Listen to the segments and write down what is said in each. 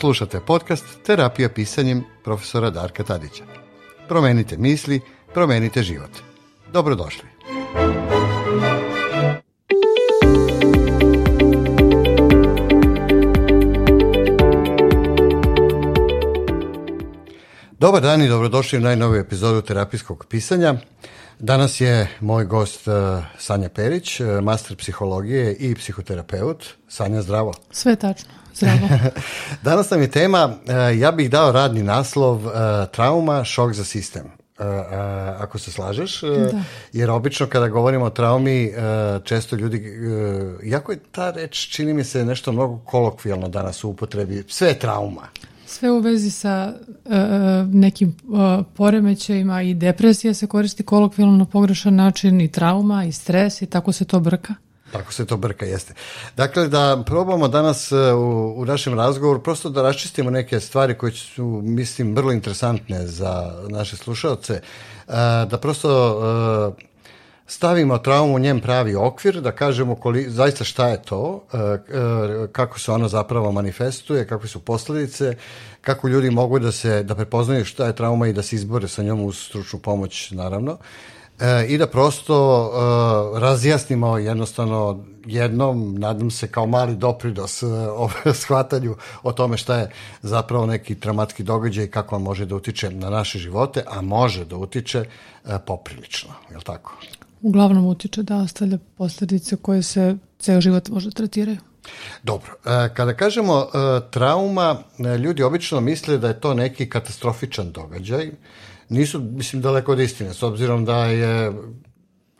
Slušate podcast Terapija pisanjem profesora Darka Tadića. Promenite misli, promenite život. Dobrodošli. Dobar dan i dobrodošli u najnoviju epizodu terapijskog pisanja. Danas je moj gost uh, Sanja Perić, uh, master psihologije i psihoterapeut. Sanja, zdravo. Sve tačno, zdravo. Danas nam je tema, uh, ja bih dao radni naslov trauma, šok za sistem. ako se slažeš, da. jer obično kada govorimo o traumi, često ljudi, jako je ta reč, čini mi se nešto mnogo kolokvijalno danas u upotrebi, sve je trauma. Sve u vezi sa uh, nekim uh, poremećajima i depresija se koristi kolokvijalno na pogrešan način i trauma i stres i tako se to brka. Tako se to brka, jeste. Dakle, da probamo danas u, u našem razgovoru prosto da raščistimo neke stvari koje su, mislim, vrlo interesantne za naše slušalce, da prosto stavimo traumu u njem pravi okvir, da kažemo koli, zaista šta je to, e, e, kako se ono zapravo manifestuje, kakve su posledice, kako ljudi mogu da se da prepoznaju šta je trauma i da se izbore sa njom uz stručnu pomoć, naravno. E, I da prosto e, razjasnimo jednostavno jednom, nadam se kao mali doprinos e, o shvatanju o tome šta je zapravo neki traumatski događaj i kako on može da utiče na naše živote, a može da utiče e, poprilično, je li tako? uglavnom utiče da ostavlja posledice koje se ceo život možda tretiraju. Dobro, e, kada kažemo e, trauma, e, ljudi obično misle da je to neki katastrofičan događaj. Nisu, mislim, daleko od istine, s obzirom da je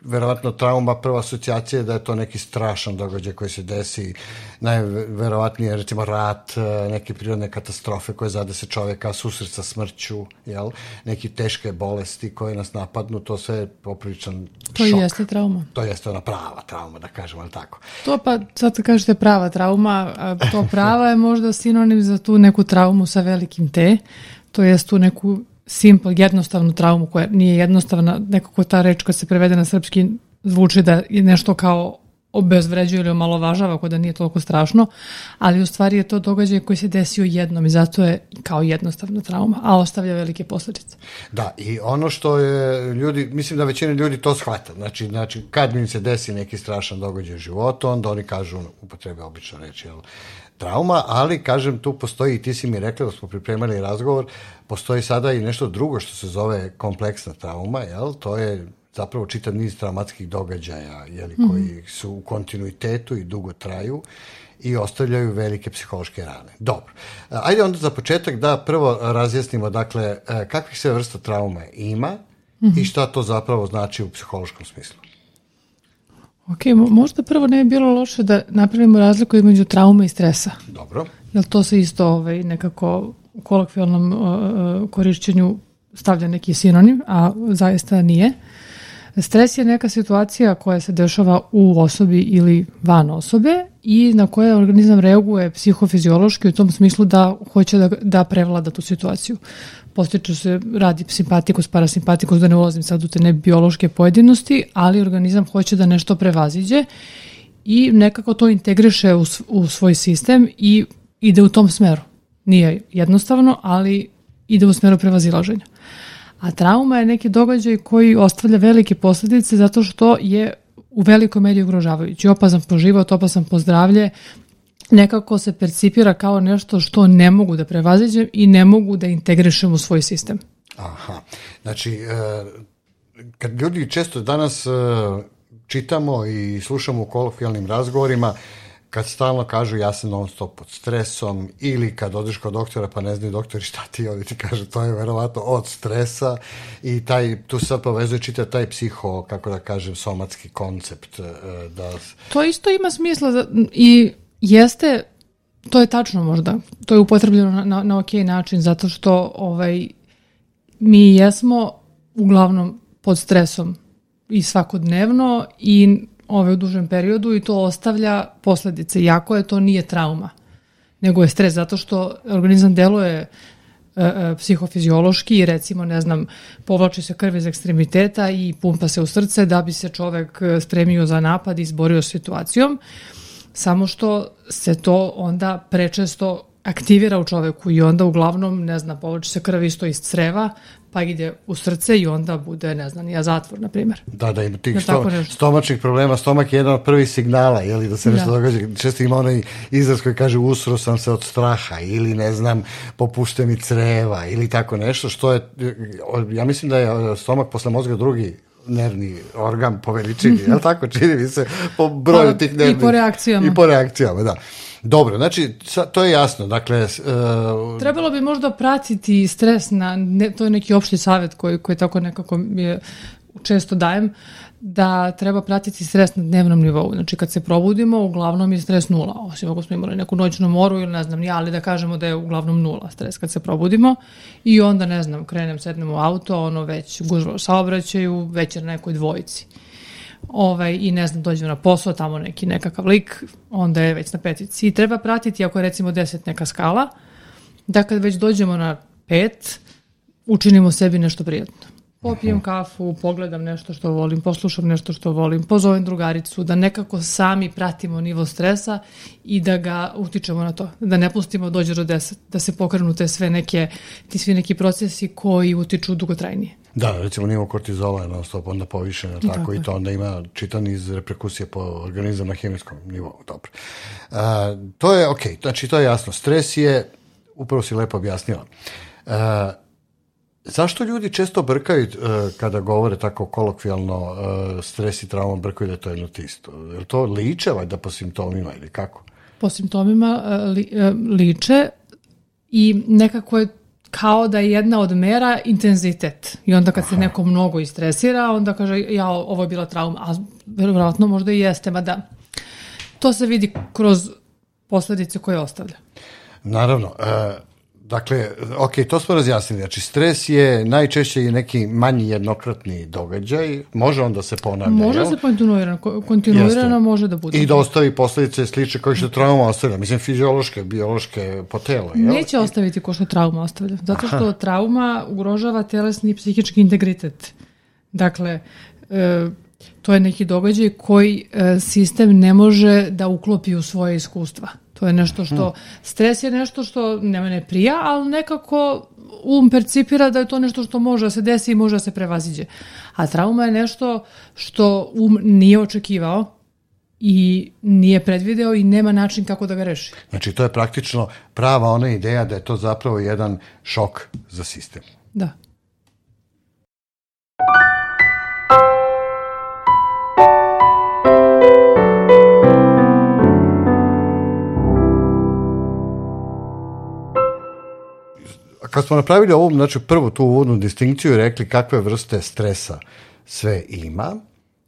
verovatno trauma, prva asocijacija je da je to neki strašan događaj koji se desi, najverovatnije recimo rat, e, neke prirodne katastrofe koje zadese čoveka, susret sa smrću, jel? neki teške bolesti koje nas napadnu, to sve je popriličan to šok. To jeste trauma. To jeste ona prava trauma, da kažemo, ali tako? To pa, sad kažete prava trauma, to prava je možda sinonim za tu neku traumu sa velikim T, to jest tu neku simple, jednostavnu traumu koja nije jednostavna, nekako ta reč kad se prevede na srpski zvuči da je nešto kao obezvređuje ili omalovažava kod da nije toliko strašno, ali u stvari je to događaj koji se desio jednom i zato je kao jednostavna trauma, a ostavlja velike posledice. Da, i ono što je ljudi, mislim da većina ljudi to shvata, znači, znači kad mi se desi neki strašan događaj u životu, onda oni kažu, upotrebe obično reći, jel, trauma, ali kažem tu postoji ti si mi rekla da smo pripremali razgovor, postoji sada i nešto drugo što se zove kompleksna trauma, jel? To je zapravo čitav niz traumatskih događaja jeli, mm -hmm. koji su u kontinuitetu i dugo traju i ostavljaju velike psihološke rane. Dobro. Ajde onda za početak da prvo razjasnimo dakle e, kakvih sve vrsta traume ima mm -hmm. i šta to zapravo znači u psihološkom smislu. Ok, možda prvo ne bi bilo loše da napravimo razliku između traume i stresa. Dobro. Jel to se isto ovaj, nekako u kolokvijalnom uh, korišćenju stavlja neki sinonim, a zaista nije. Stres je neka situacija koja se dešava u osobi ili van osobe i na koje organizam reaguje psihofiziološki u tom smislu da hoće da, da prevlada tu situaciju postiču se radi simpatikus, parasimpatikus, da ne ulazim sad u te ne biološke pojedinosti, ali organizam hoće da nešto prevaziđe i nekako to integriše u, u svoj sistem i ide u tom smeru. Nije jednostavno, ali ide u smeru prevazilaženja. A trauma je neki događaj koji ostavlja velike posledice zato što je u velikoj meri ugrožavajući. Opazan po život, opazan po zdravlje, nekako se percipira kao nešto što ne mogu da prevaziđem i ne mogu da integrišem u svoj sistem. Aha, znači, e, kad ljudi često danas e, čitamo i slušamo u kolokvijalnim razgovorima, kad stalno kažu ja sam non stop pod stresom ili kad odeš kod doktora pa ne znaju doktori šta ti oni ti kažu to je verovatno od stresa i taj, tu sad povezuje čita taj psiho, kako da kažem, somatski koncept. E, da... To isto ima smisla za, i Jeste, to je tačno možda. To je upotrebljeno na, na, na ok način zato što ovaj, mi jesmo uglavnom pod stresom i svakodnevno i ovaj, u dužem periodu i to ostavlja posledice. Jako je to nije trauma, nego je stres zato što organizam deluje e, e, psihofiziološki recimo, ne znam, povlači se krv iz ekstremiteta i pumpa se u srce da bi se čovek spremio za napad i izborio s situacijom. Samo što se to onda prečesto aktivira u čoveku i onda uglavnom, ne znam, povlači se krv isto iz creva, pa ide u srce i onda bude, ne znam, ja zatvor, na primjer. Da, da, ima tih da, sto, stomačnih problema, stomak je jedan od prvih signala, jeli, da se nešto da. događa. Često ima onaj izraz koji kaže usro sam se od straha ili, ne znam, popušte mi creva ili tako nešto, što je, ja mislim da je stomak posle mozga drugi nervni organ po veličini, je li tako? Čini mi se po broju pa, tih nervnih... I po reakcijama. I po reakcijama, da. Dobro, znači to je jasno. Dakle, uh... trebalo bi možda pratiti stres na ne, to je neki opšti savet koji koji tako nekako je često dajem da treba pratiti stres na dnevnom nivou. Znači kad se probudimo, uglavnom je stres nula, osim ako smo imali neku noćnu moru ili ne znam ni ali da kažemo da je uglavnom nula stres kad se probudimo i onda ne znam, krenem, sednem u auto, ono već gužva u saobraćaju, već na nekoj dvojici ovaj, i ne znam, dođemo na posao, tamo neki nekakav lik, onda je već na petici. I treba pratiti, ako je recimo 10 neka skala, da kad već dođemo na pet, učinimo sebi nešto prijatno. Popijem kafu, pogledam nešto što volim, poslušam nešto što volim, pozovem drugaricu, da nekako sami pratimo nivo stresa i da ga utičemo na to. Da ne pustimo da dođe do deset, da se pokrenu te sve neke, ti svi neki procesi koji utiču dugotrajnije. Da, recimo nivo kortizola je non stop onda povišeno, tako, tako i to onda ima čitan iz reperkusije po organizam na hemijskom nivou. Dobro. A, to je okay, znači to je jasno. Stres je, upravo si lepo objasnila. A, Zašto ljudi često brkaju uh, kada govore tako kolokvijalno uh, stres i trauma brkaju da je to jedno tisto? Je li to liče valjda po simptomima ili kako? Po simptomima uh, li, liče i nekako je kao da je jedna od mera intenzitet. I onda kad Aha. se neko mnogo istresira, onda kaže ja ovo je bila trauma, a verovatno možda i jeste, mada to se vidi kroz posledice koje ostavlja. Naravno. Uh, Dakle, ok, to smo razjasnili. Znači, stres je najčešće i neki manji jednokratni događaj. Može on da se ponavlja, Može se kontinuirano, kontinuirano može da bude. I da ostavi posledice slične koje što trauma ostavlja. Mislim, fiziološke, biološke po telu. Jel? Neće ostaviti ko što trauma ostavlja. Zato što Aha. trauma ugrožava telesni i psihički integritet. Dakle, e, to je neki događaj koji e, sistem ne može da uklopi u svoje iskustva. To je nešto što, hmm. stres je nešto što nema ne prija, ali nekako um percipira da je to nešto što može da se desi i može da se prevaziđe. A trauma je nešto što um nije očekivao i nije predvideo i nema način kako da ga reši. Znači to je praktično prava ona ideja da je to zapravo jedan šok za sistem. Da. Kad smo napravili ovu, znači prvu tu uvodnu distinkciju i rekli kakve vrste stresa sve ima,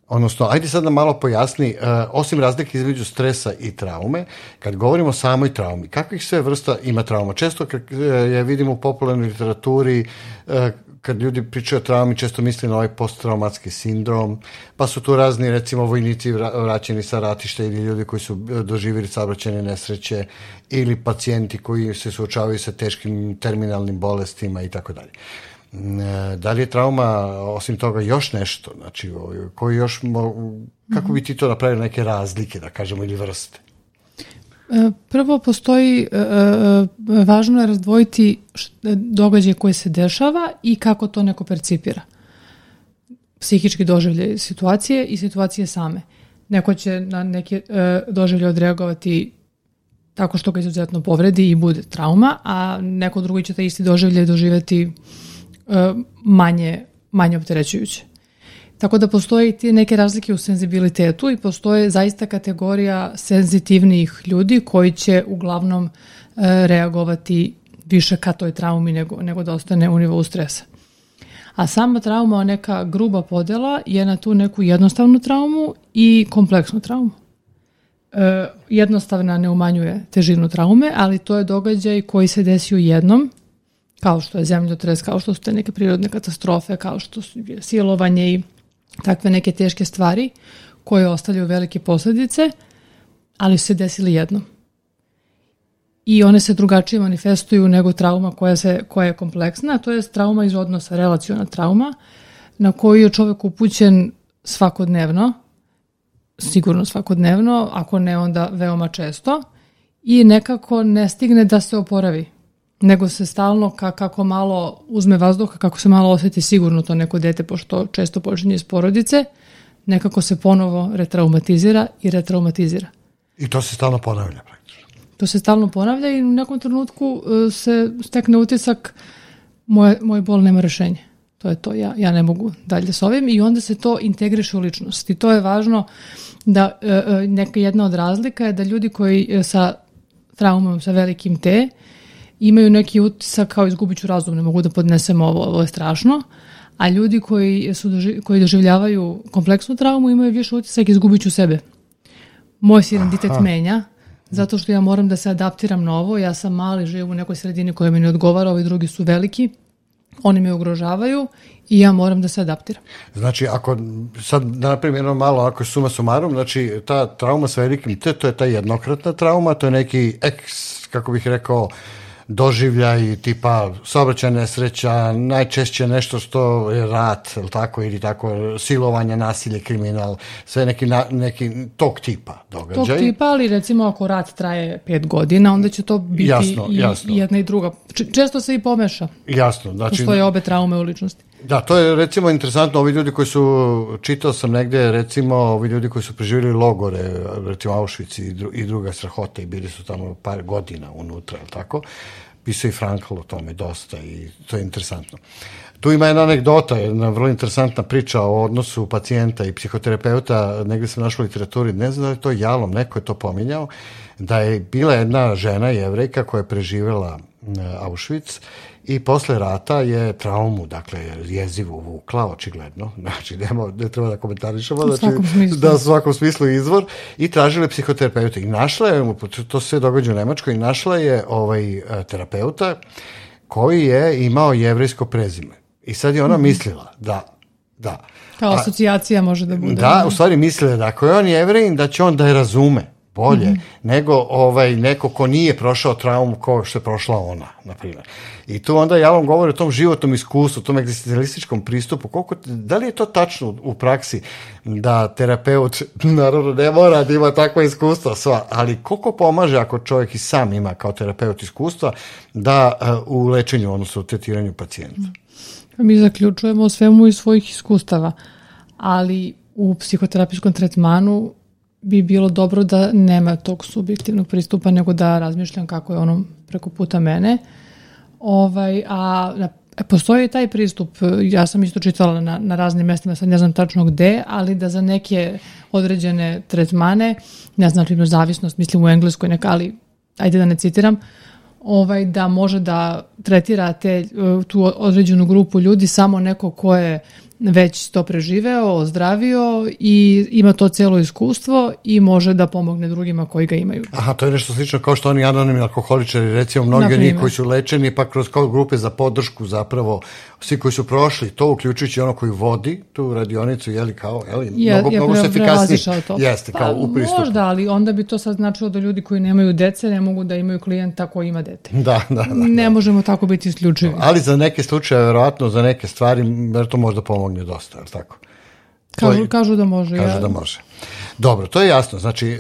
odnosno, ajde sad nam malo pojasni, uh, osim razlike između stresa i traume, kad govorimo o samoj traumi, kakvih sve vrsta ima trauma? Često kad uh, je vidimo u popularnoj literaturi, uh, kad ljudi pričaju o traumi, često misle na ovaj posttraumatski sindrom, pa su tu razni, recimo, vojnici vraćeni sa ratišta ili ljudi koji su e, doživjeli saobraćene nesreće ili pacijenti koji se suočavaju sa teškim terminalnim bolestima i tako dalje. Mm, e, da li je trauma, osim toga, još nešto? Znači, koji još, kako bi ti to napravili neke razlike, da kažemo, ili vrste? E, prvo postoji, e, e, važno je razdvojiti događaj koji se dešava i kako to neko percipira. Psihički doživlje situacije i situacije same. Neko će na neke doživlje odreagovati tako što ga izuzetno povredi i bude trauma, a neko drugi će taj isti doživlje doživeti manje, manje opterećujuće. Tako da postoje ti neke razlike u senzibilitetu i postoje zaista kategorija senzitivnijih ljudi koji će uglavnom e, reagovati više ka toj traumi nego, nego da ostane u nivou stresa. A sama trauma, neka gruba podela je na tu neku jednostavnu traumu i kompleksnu traumu. E, jednostavna ne umanjuje težinu traume, ali to je događaj koji se desi u jednom, kao što je zemljotres, kao što su te neke prirodne katastrofe, kao što su silovanje i takve neke teške stvari koje ostavljaju velike posledice, ali su se desili jednom. I one se drugačije manifestuju nego trauma koja, se, koja je kompleksna, to je trauma iz odnosa, relacijona trauma, na koju je čovek upućen svakodnevno, sigurno svakodnevno, ako ne onda veoma često, i nekako ne stigne da se oporavi nego se stalno ka, kako malo uzme vazduha, kako se malo osjeti sigurno to neko dete, pošto često počinje iz porodice, nekako se ponovo retraumatizira i retraumatizira. I to se stalno ponavlja praktično. To se stalno ponavlja i u nekom trenutku e, se stekne utisak moj, moj bol nema rešenje. To je to, ja, ja ne mogu dalje s ovim i onda se to integriše u ličnost. I to je važno da e, e, neka jedna od razlika je da ljudi koji sa traumom, sa velikim T, imaju neki utisak kao izgubit ću razum, ne mogu da podnesem ovo, ovo je strašno, a ljudi koji, su doživ, koji doživljavaju kompleksnu traumu imaju više utisak izgubit ću sebe. Moj se identitet menja, zato što ja moram da se adaptiram na ovo, ja sam mali, živim u nekoj sredini koja mi ne odgovara, ovi drugi su veliki, oni me ugrožavaju i ja moram da se adaptiram. Znači, ako sad da napravim jedno malo, ako je suma sumarom, znači ta trauma sa velikim T, to je ta jednokratna trauma, to je neki eks, kako bih rekao, doživljaj tipa saobraćaj nesreća, najčešće nešto što je rat, ili tako, ili tako, silovanje, nasilje, kriminal, sve neki, na, neki tog tipa događaj. Tog tipa, ali recimo ako rat traje pet godina, onda će to biti jasno, i, jasno. jedna i druga. Često se i pomeša. Jasno. Znači, Postoje obe traume u ličnosti. Da, to je recimo interesantno, ovi ljudi koji su, čitao sam negde, recimo, ovi ljudi koji su preživjeli logore, recimo Auschwitz i, dru, i druga strahota i bili su tamo par godina unutra, tako, pisao i Frankl o tome dosta i to je interesantno. Tu ima jedna anegdota, jedna vrlo interesantna priča o odnosu pacijenta i psihoterapeuta, negde sam našao u literaturi, ne znam da je to jalom, neko je to pominjao, da je bila jedna žena jevrejka koja je preživela Auschwitz i posle rata je traumu, dakle, jezivu vukla, očigledno, znači, nema, ne treba da komentarišemo, znači, da u svakom smislu izvor, i tražile psihoterapeuta. I našla je, to se događa u Nemačkoj, i našla je ovaj terapeuta koji je imao jevrejsko prezime. I sad je ona mm -hmm. mislila da, da. Kao asocijacija može da bude. Da, u stvari mislila da ako je on jevrejin, da će on da je razume bolje mm -hmm. nego ovaj neko ko nije prošao traumu kao što je prošla ona, na primjer. I tu onda ja vam govorim o tom životnom iskustvu, tom egzistencijalističkom pristupu, koliko, da li je to tačno u praksi da terapeut, naravno ne mora da ima takva iskustva sva, ali koliko pomaže ako čovjek i sam ima kao terapeut iskustva da uh, u lečenju, odnosno u tretiranju pacijenta? Mi zaključujemo svemu iz svojih iskustava, ali u psihoterapijskom tretmanu bi bilo dobro da nema tog subjektivnog pristupa, nego da razmišljam kako je ono preko puta mene. Ovaj, a na, e, postoji taj pristup, ja sam isto čitala na, na raznim mestima, sad ne znam tačno gde, ali da za neke određene tretmane, ne znam, primjer zavisnost, mislim u engleskoj neka, ali ajde da ne citiram, ovaj, da može da tretira te, tu određenu grupu ljudi samo neko ko je već to preživeo, ozdravio i ima to celo iskustvo i može da pomogne drugima koji ga imaju. Aha, to je nešto slično kao što oni anonimni alkoholičari, recimo mnogi njih koji su lečeni, pa kroz grupe za podršku zapravo, svi koji su prošli, to uključujući ono koji vodi tu radionicu, je li kao, je li, je, mnogo, je, mnogo se efikasniji. Jeste, pa, kao u pristupu. Možda, ali onda bi to sad značilo da ljudi koji nemaju dece ne mogu da imaju klijenta koji ima dete. Da, da, da. Ne da. možemo tako biti isključivi. Ali za neke slučaje, verovatno, za neke stvari, to možda pomogne dosta, je tako? Kažu, je, kažu da može. Kažu ja. da može. Dobro, to je jasno. Znači, e,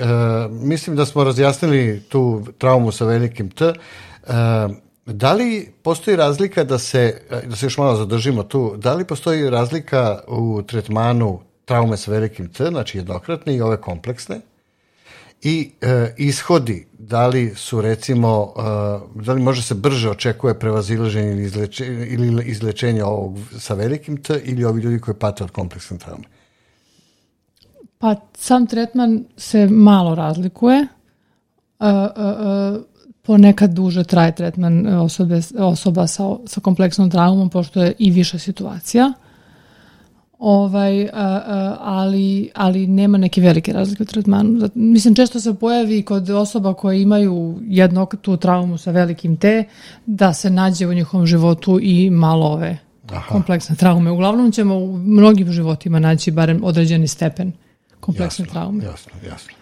mislim da smo razjasnili tu traumu sa velikim T. E, da li postoji razlika da se, da se još malo zadržimo tu, da li postoji razlika u tretmanu traume sa velikim T, znači jednokratne i ove kompleksne, i e, ishodi, da li su recimo, e, da li može se brže očekuje prevazilaženje ili, izleče, ili izlečenje ovog sa velikim T ili ovi ljudi koji pate od kompleksne traume? Pa sam tretman se malo razlikuje. E, e, ponekad duže traje tretman osobe, osoba sa, sa kompleksnom traumom, pošto je i više situacija ovaj, a, a, ali, ali nema neke velike razlike u tretmanu. Mislim, često se pojavi kod osoba koje imaju jednog tu traumu sa velikim T, da se nađe u njihovom životu i malo ove Aha. kompleksne traume. Uglavnom ćemo u mnogim životima naći barem određeni stepen kompleksne jasno, traume. Jasno, jasno.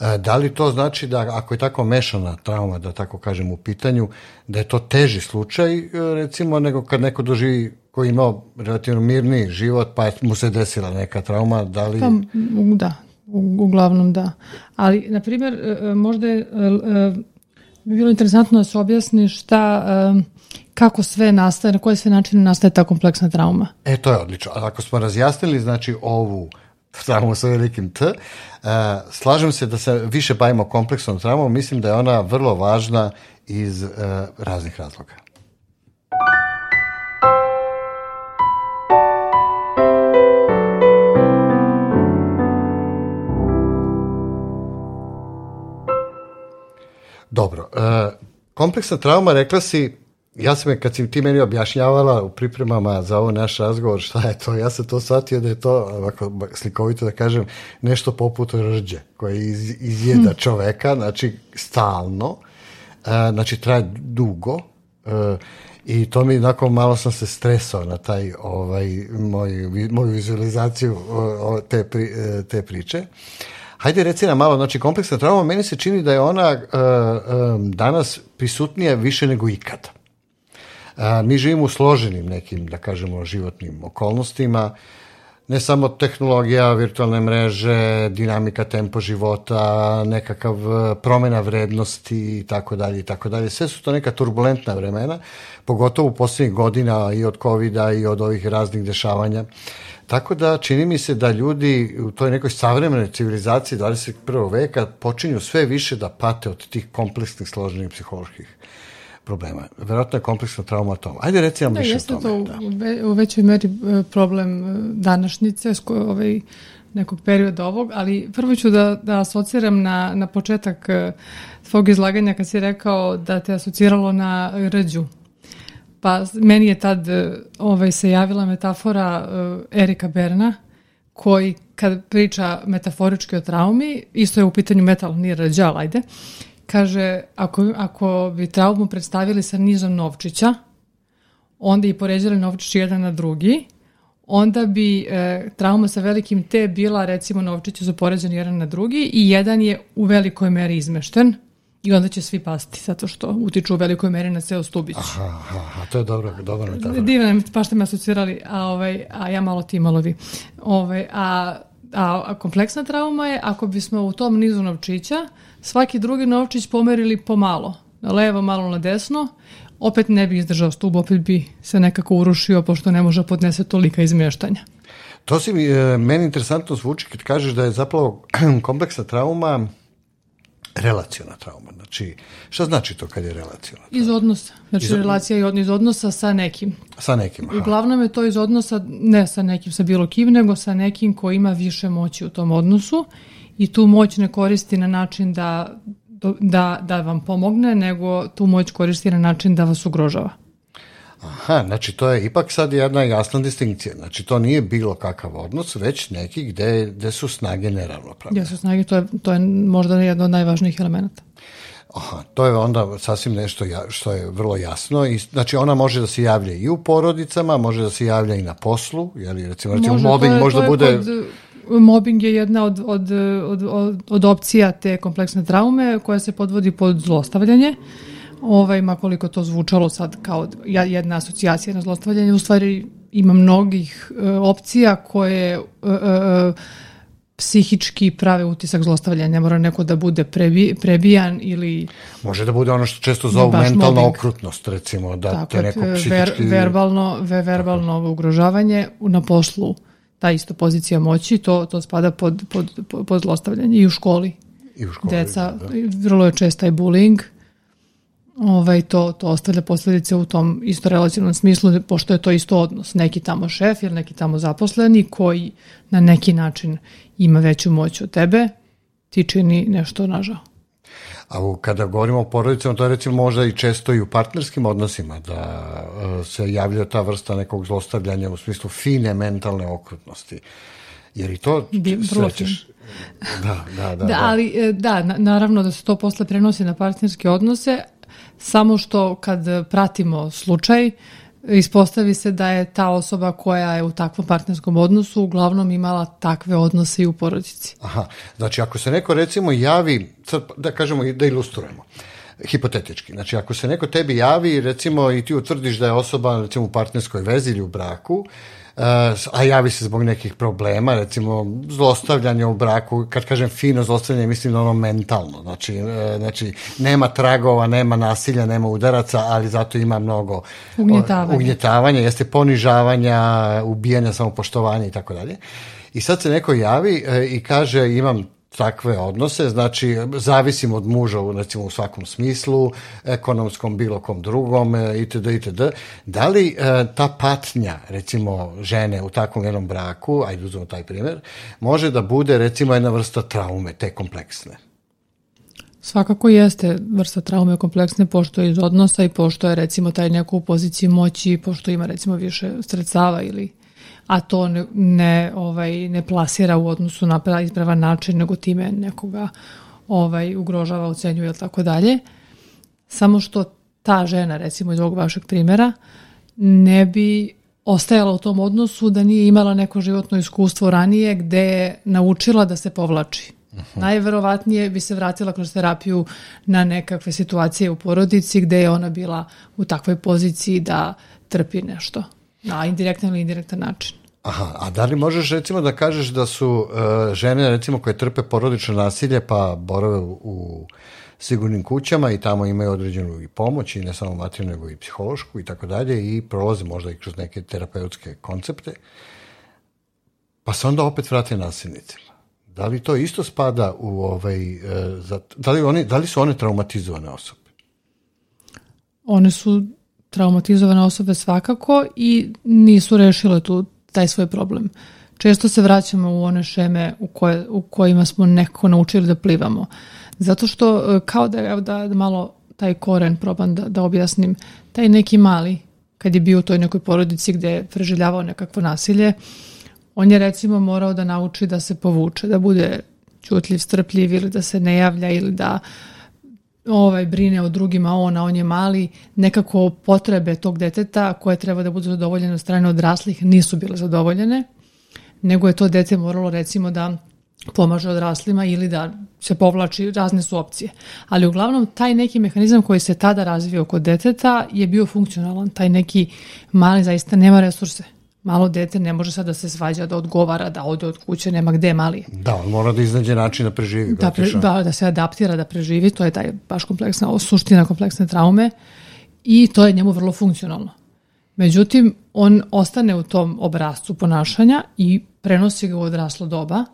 E, da li to znači da ako je tako mešana trauma, da tako kažem u pitanju, da je to teži slučaj e, recimo nego kad neko doživi koji je imao relativno mirni život, pa mu se desila neka trauma, da li... Pa, da, uglavnom da. Ali, na primjer, e, možda je bi bilo interesantno da se objasni šta, kako sve nastaje, na koje sve načine nastaje ta kompleksna trauma. E, to je odlično. Ako smo razjasnili, znači, ovu traumu sa velikim T, slažem se da se više bavimo kompleksnom traumom, mislim da je ona vrlo važna iz raznih razloga. Dobro, uh, kompleksna trauma, rekla si, ja sam je, kad si ti meni objašnjavala u pripremama za ovo naš razgovor, šta je to, ja sam to shvatio da je to, ovako slikovito da kažem, nešto poput rđe, koje iz, izjeda hm. čoveka, znači stalno, uh, znači traje dugo, uh, i to mi nakon malo sam se stresao na taj ovaj moj, moju vizualizaciju te, pri, te priče. Uh, Hajde reci nam malo, znači kompleksna trauma, meni se čini da je ona uh, um, danas prisutnija više nego ikada. Uh, mi živimo u složenim nekim, da kažemo, životnim okolnostima, ne samo tehnologija, virtualne mreže, dinamika tempo života, nekakav promena vrednosti i tako dalje i tako dalje. Sve su to neka turbulentna vremena, pogotovo u poslednjih godina i od covid i od ovih raznih dešavanja. Uh, Tako da čini mi se da ljudi u toj nekoj savremenoj civilizaciji 21. veka počinju sve više da pate od tih kompleksnih složenih psiholoških problema. Verovatno je kompleksna trauma toma. Ajde reci nam da, više o tome. To da. u većoj meri e, problem e, današnjice, ovaj, nekog perioda ovog, ali prvo ću da, da asociram na, na početak e, tvog izlaganja kad si rekao da te asociralo na rđu Pa meni je tad e, ovaj, se javila metafora uh, Erika Berna, koji kad priča metaforički o traumi, isto je u pitanju metal, nije rađal, ajde, kaže, ako, ako bi traumu predstavili sa nizom novčića, onda i poređali novčić jedan na drugi, onda bi e, trauma sa velikim T bila, recimo, novčići su poređeni jedan na drugi i jedan je u velikoj meri izmešten, I onda će svi pasti, zato što utiču u velikoj meri na ceo stubić. Aha, aha, to je dobro, dobro metafora. Divno, pa što me asocirali, a, ovaj, a ja malo ti, malo vi. Ovaj, a, a, kompleksna trauma je, ako bismo u tom nizu novčića, svaki drugi novčić pomerili pomalo, na levo, malo na desno, opet ne bi izdržao stub, opet bi se nekako urušio, pošto ne može podnese tolika izmještanja. To si mi, e, meni interesantno zvuči kad kažeš da je zapravo kompleksna trauma relaciona trauma. Znači, šta znači to kad je relaciona trauma? Iz odnosa. Znači, iz... relacija je iz odnosa sa nekim. Sa nekim, aha. Uglavnom je to iz odnosa, ne sa nekim, sa bilo kim, nego sa nekim ko ima više moći u tom odnosu i tu moć ne koristi na način da, da, da vam pomogne, nego tu moć koristi na način da vas ugrožava. Aha, znači to je ipak sad jedna jasna distinkcija. Znači to nije bilo kakav odnos, već neki gde, gde su snage neravnopravne. Gde su snage, to je, to je možda jedno od najvažnijih elemenata. Aha, to je onda sasvim nešto ja, što je vrlo jasno. I, znači ona može da se javlja i u porodicama, može da se javlja i na poslu, jeli, recimo, recimo može, mobbing je, možda bude... Kod, mobbing je jedna od, od, od, od, od opcija te kompleksne traume koja se podvodi pod zlostavljanje. Uh, ovaj, makoliko to zvučalo sad kao jedna asocijacija na zlostavljanje, u stvari ima mnogih uh, opcija koje uh, uh, psihički prave utisak zlostavljanja. Ne mora neko da bude prebi, prebijan ili... Može da bude ono što često zovu mentalna mobbing. okrutnost, recimo, da Tako, te neko psihički... Ver, verbalno, ve, verbalno Tako. ugrožavanje na poslu, ta isto pozicija moći, to, to spada pod, pod, pod zlostavljanje i u školi. I u školi, Deca, da. vrlo je čest taj bullying, ovaj, to, to ostavlja posledice u tom isto relacijnom smislu, pošto je to isto odnos. Neki tamo šef ili neki tamo zaposleni koji na neki način ima veću moć od tebe, ti čini nešto nažao. A kada govorimo o porodicama, to je recimo možda i često i u partnerskim odnosima, da uh, se javlja ta vrsta nekog zlostavljanja u smislu fine mentalne okrutnosti. Jer i to srećeš. Da, da, da, da, da. ali e, da, naravno da se to posle prenosi na partnerske odnose, samo što kad pratimo slučaj, ispostavi se da je ta osoba koja je u takvom partnerskom odnosu uglavnom imala takve odnose i u porodici. Aha, znači ako se neko recimo javi, sad da kažemo da ilustrujemo, hipotetički. Znači, ako se neko tebi javi, recimo, i ti utvrdiš da je osoba, recimo, u partnerskoj vezi ili u braku, a javi se zbog nekih problema, recimo zlostavljanje u braku, kad kažem fino zlostavljanje, mislim na ono mentalno, znači, e, znači nema tragova, nema nasilja, nema udaraca, ali zato ima mnogo ugnjetavanja, ugnjetavanja jeste ponižavanja, ubijanja samopoštovanja i tako dalje. I sad se neko javi e, i kaže imam takve odnose, znači zavisim od muža recimo u svakom smislu, ekonomskom, bilo kom drugom, e, itd. itd. Da li e, ta patnja, recimo žene u takvom jednom braku, ajde uzmemo taj primjer, može da bude recimo jedna vrsta traume, te kompleksne? Svakako jeste vrsta traume kompleksne pošto je iz odnosa i pošto je recimo taj neko u poziciji moći, pošto ima recimo više sredstava ili a to ne, ne, ovaj, ne plasira u odnosu na ispravan način, nego time nekoga ovaj, ugrožava, ocenjuje ili tako dalje. Samo što ta žena, recimo iz ovog vašeg primjera, ne bi ostajala u tom odnosu da nije imala neko životno iskustvo ranije gde je naučila da se povlači. Uh -huh. Najverovatnije bi se vratila kroz terapiju na nekakve situacije u porodici gde je ona bila u takvoj poziciji da trpi nešto. Na indirektan ili indirektan način. Aha, a da li možeš recimo da kažeš da su uh, žene recimo koje trpe porodično nasilje pa borave u, u sigurnim kućama i tamo imaju određenu i pomoć i ne samo materijalnu nego i psihološku i tako dalje i prolaze možda i kroz neke terapeutske koncepte pa se onda opet vrate nasilnicima. Da li to isto spada u ovaj, uh, za, da, li oni, da li su one traumatizovane osobe? One su traumatizovane osobe svakako i nisu rešile tu taj svoj problem. Često se vraćamo u one šeme u, koje, u kojima smo nekako naučili da plivamo. Zato što, e, kao da, evo da, da malo taj koren probam da, da objasnim, taj neki mali, kad je bio u toj nekoj porodici gde je preživljavao nekakvo nasilje, on je recimo morao da nauči da se povuče, da bude čutljiv, strpljiv ili da se ne javlja ili da uh, ovaj, brine o drugima, ona, on je mali, nekako potrebe tog deteta koje treba da budu zadovoljene od strane odraslih nisu bile zadovoljene, nego je to dete moralo recimo da pomaže odraslima ili da se povlači, razne su opcije. Ali uglavnom taj neki mehanizam koji se tada razvio kod deteta je bio funkcionalan. Taj neki mali zaista nema resurse malo dete ne može sad da se svađa, da odgovara, da ode od kuće, nema gde mali. Da, on mora da iznađe način da preživi. Da, pre, da, da se adaptira, da preživi, to je taj baš kompleksna, suština kompleksne traume i to je njemu vrlo funkcionalno. Međutim, on ostane u tom obrazcu ponašanja i prenosi ga u odraslo doba,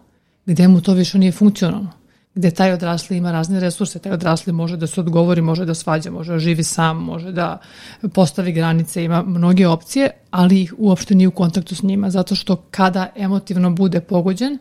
gde mu to više nije funkcionalno gde taj odrasli ima razne resurse, taj odrasli može da se odgovori, može da svađa, može da živi sam, može da postavi granice, ima mnoge opcije, ali ih uopšte nije u kontaktu s njima, zato što kada emotivno bude pogođen,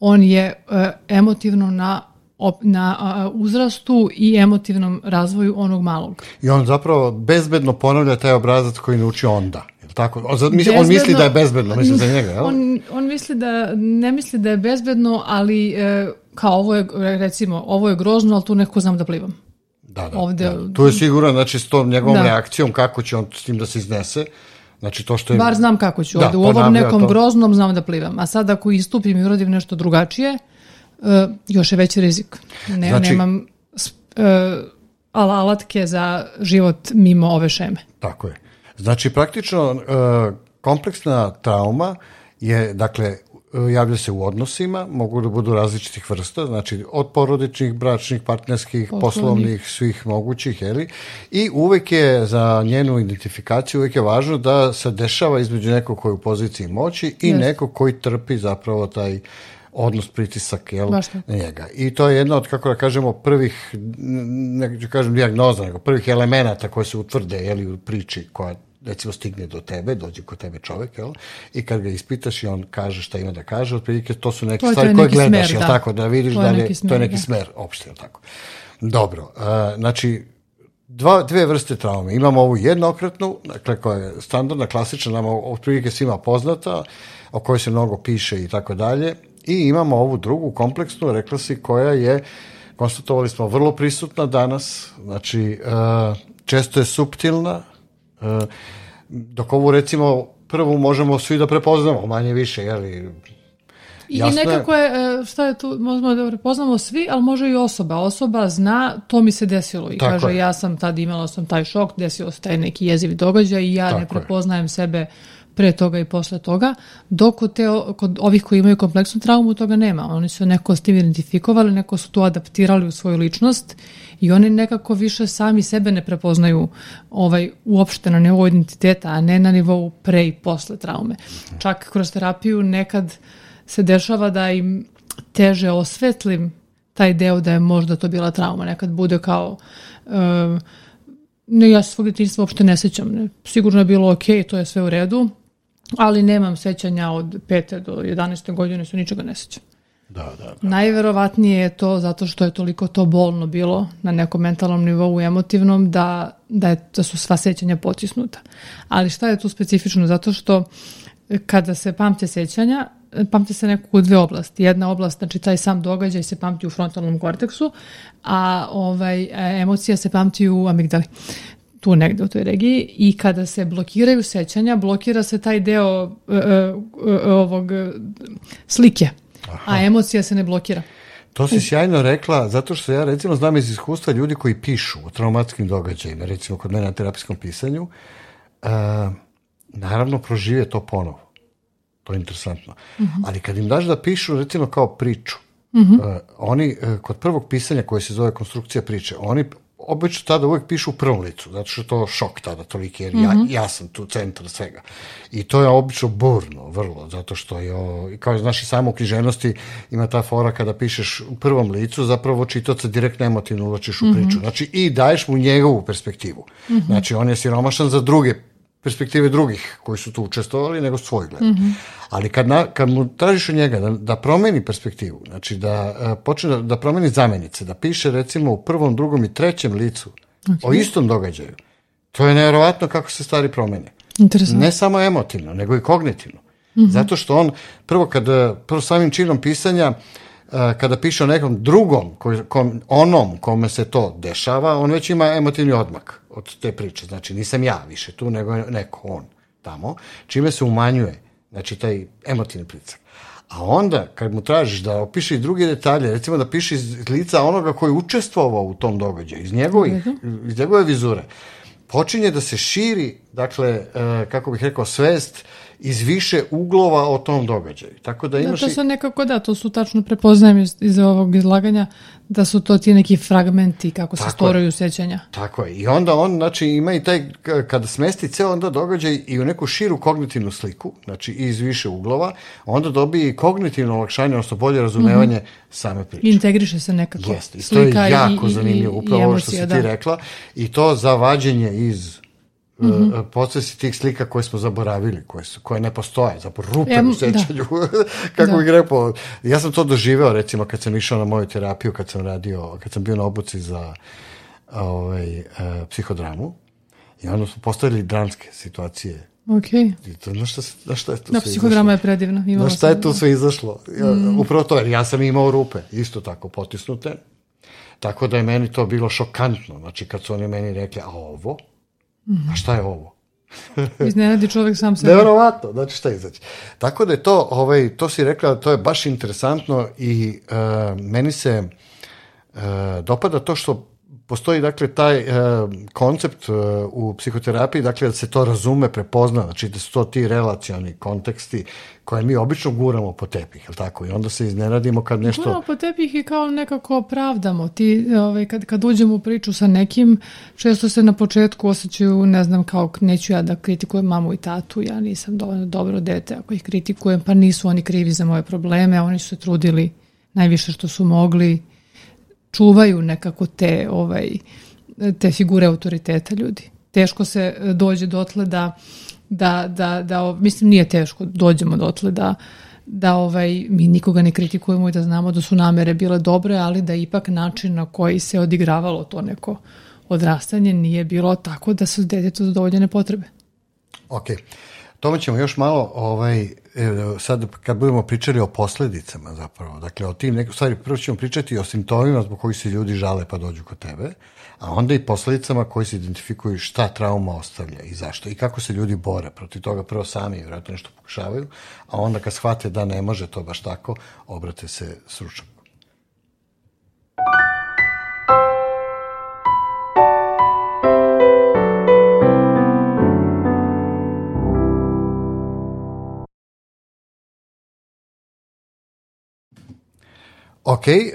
on je e, emotivno na na uzrastu i emotivnom razvoju onog malog. I on zapravo bezbedno ponavlja taj obrazac koji nauči onda. Tako, on, bezbedno, on misli da je bezbedno, mislim za njega, jel? On, on misli da, ne misli da je bezbedno, ali e, kao ovo je, recimo, ovo je grozno, ali tu neko znam da plivam. Da, da. Ovde, da. Tu je siguran, znači, s tom njegovom da. reakcijom, kako će on s tim da se iznese. Znači, to što je... Bar znam kako ću. Da, ovde, u ovom nekom to. groznom znam da plivam. A sad ako istupim i uradim nešto drugačije, uh, još je veći rizik. Ne, znači, nemam uh, alatke za život mimo ove šeme. Tako je. Znači, praktično, uh, kompleksna trauma je, dakle, javlja se u odnosima, mogu da budu različitih vrsta, znači od porodičnih, bračnih, partnerskih, poslovnih, poslovnih svih mogućih, jeli? I uvek je za njenu identifikaciju uvek je važno da se dešava između nekog koji je u poziciji moći i yes. nekog koji trpi zapravo taj odnos, pritisak jel, na njega. I to je jedna od, kako da kažemo, prvih, ne ću kažem dijagnoza, nego prvih elemenata koje se utvrde jeli, u priči koja recimo stigne do tebe, dođe kod tebe čovek, jel? I kad ga ispitaš i on kaže šta ima da kaže, otprilike to su neke to stvari koje gledaš, smer, jel da. tako, da vidiš to da li, smer, to je neki da. smer opšte, jel tako. Dobro, uh, znači, dva, dve vrste traume. Imamo ovu jednokratnu, dakle, koja je standardna, klasična, nama otprilike svima poznata, o kojoj se mnogo piše i tako dalje. I imamo ovu drugu, kompleksnu, rekla si, koja je, konstatovali smo, vrlo prisutna danas, znači, uh, često je subtilna, E, dok ovu recimo prvu možemo svi da prepoznamo manje više, jeli, I Jasno nekako je, e, šta je tu, možemo da prepoznamo svi, ali može i osoba. Osoba zna, to mi se desilo i Tako kaže, je. ja sam tad imala sam taj šok, desilo se taj neki jeziv događaj i ja Tako ne prepoznajem je. sebe pre toga i posle toga, dok kod, te, kod ovih koji imaju kompleksnu traumu toga nema. Oni su neko s tim identifikovali, neko su to adaptirali u svoju ličnost i oni nekako više sami sebe ne prepoznaju ovaj, uopšte na nivou identiteta, a ne na nivou pre i posle traume. Čak kroz terapiju nekad se dešava da im teže osvetlim taj deo da je možda to bila trauma. Nekad bude kao uh, ne, ja se svog djetinjstva uopšte ne sećam. Ne. Sigurno je bilo ok, to je sve u redu, ali nemam sećanja od 5. do 11. godine, su ničega ne sećam. Da, da, da. Najverovatnije je to zato što je toliko to bolno bilo na nekom mentalnom nivou emotivnom da, da, je, da su sva sećanja potisnuta. Ali šta je tu specifično? Zato što kada se pamte sećanja, pamte se nekako u dve oblasti. Jedna oblast, znači taj sam događaj se pamti u frontalnom korteksu, a ovaj, emocija se pamti u amigdali tu negde u toj regiji i kada se blokiraju sećanja, blokira se taj deo uh, uh, ovog slike, Aha. a emocija se ne blokira. To si sjajno rekla, zato što ja recimo znam iz iskustva ljudi koji pišu o traumatskim događajima, recimo kod mene na terapijskom pisanju, uh, naravno prožive to ponovo. To je interesantno. Uh mhm. -huh. Ali kad im daš da pišu, recimo kao priču, uh -huh. uh, oni uh, kod prvog pisanja koje se zove konstrukcija priče, oni obično tada uvek pišu u prvom licu, zato što je to šok tada toliki, jer uh -huh. ja, mhm. ja sam tu centar svega. I to je obično burno, vrlo, zato što je, o, kao znaš i samo u književnosti ima ta fora kada pišeš u prvom licu, zapravo čitoca direktno emotivno uvlačiš u priču. Uh -huh. Znači, i daješ mu njegovu perspektivu. Uh -huh. Znači, on je siromašan za druge perspektive drugih koji su tu učestvovali, nego svoj gled. Mm -hmm. Ali kad, na, kad mu tražiš od njega da, da promeni perspektivu, znači da uh, počne da, da promeni zamenice, da piše recimo u prvom, drugom i trećem licu okay. o istom događaju, to je nevjerovatno kako se stvari promene. Ne samo emotivno, nego i kognitivno. Mm -hmm. Zato što on, prvo, kada, prvo samim činom pisanja, uh, kada piše o nekom drugom, kom, onom kome se to dešava, on već ima emotivni odmak od te priče. Znači, nisam ja više tu, nego neko on tamo, čime se umanjuje, znači, taj emotivni pricak. A onda, kad mu tražiš da opiše i druge detalje, recimo da piše iz lica onoga koji je učestvovao u tom događaju, iz, njegovih, iz njegove vizure, počinje da se širi, dakle, kako bih rekao, svest iz više uglova o tom događaju. Tako da imaš... Da, to su nekako, da, to su tačno prepoznajem iz, iz ovog izlaganja, da su to ti neki fragmenti kako se stvaraju sećanja. Tako je. I onda on, znači, ima i taj, kada smesti ceo onda događaj i u neku širu kognitivnu sliku, znači iz više uglova, onda dobije kognitivno olakšanje, odnosno bolje razumevanje mm -hmm. same priče. Integriše se nekako. Jeste. I to je jako i, zanimljivo, upravo i, i emocija, ovo što si da. ti rekla. I to za vađenje iz mm -hmm. procesi tih slika koje smo zaboravili, koje, su, koje ne postoje, zapravo rupe ja, u da. sećanju. Da. Kako da. bih rekao, ja sam to doživeo recimo kad sam išao na moju terapiju, kad sam radio, kad sam bio na obuci za ovaj, uh, psihodramu i onda smo postavili dramske situacije Ok. I to, na šta, na šta je to da, sve psihodrama je predivna. Imala na šta je to sve izašlo? Ja, mm. Upravo to, jer ja sam imao rupe, isto tako potisnute. Tako da je meni to bilo šokantno. Znači, kad su oni meni rekli, a ovo? -hmm. A šta je ovo? Iznenadi čovek sam sebe. Neverovatno, znači šta izaći. Tako da je to, ovaj, to si rekla, to je baš interesantno i uh, meni se uh, dopada to što postoji dakle taj uh, koncept uh, u psihoterapiji, dakle da se to razume, prepozna, znači da su to ti relacioni konteksti koje mi obično guramo po tepih, je tako? I onda se iznenadimo kad nešto... Guramo po tepih i kao nekako opravdamo. Ti, ovaj, kad, kad uđemo u priču sa nekim, često se na početku osjećaju, ne znam, kao neću ja da kritikujem mamu i tatu, ja nisam dovoljno dobro dete ako ih kritikujem, pa nisu oni krivi za moje probleme, oni su se trudili najviše što su mogli, čuvaju nekako te, ovaj, te figure autoriteta ljudi. Teško se dođe dotle da da, da, da, mislim nije teško, dođemo dotle da, da ovaj, mi nikoga ne kritikujemo i da znamo da su namere bile dobre, ali da ipak način na koji se odigravalo to neko odrastanje nije bilo tako da su detetu zadovoljene potrebe. Ok. Tome ćemo još malo, ovaj, sad kad budemo pričali o posledicama zapravo, dakle o tim, neko, stvari, prvo ćemo pričati o simptomima zbog kojih se ljudi žale pa dođu kod tebe, a onda i posledicama koji se identifikuju šta trauma ostavlja i zašto i kako se ljudi bore protiv toga, prvo sami vjerojatno nešto pokušavaju, a onda kad shvate da ne može to baš tako, obrate se stručnom. Ok, e,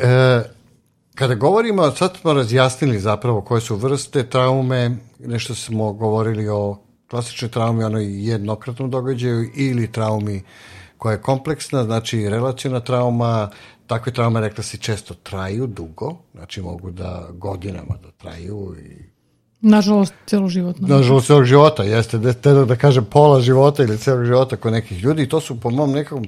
kada govorimo, sad smo razjasnili zapravo koje su vrste traume, nešto smo govorili o klasičnoj traumi, onoj jednokratnom događaju ili traumi koja je kompleksna, znači relacijona trauma, takve traume, rekla si, često traju dugo, znači mogu da godinama da traju i Nažalost, celoživotno. Nažalost, celog života, jeste, da, da, da kažem pola života ili celog života kod nekih ljudi i to su po mom nekom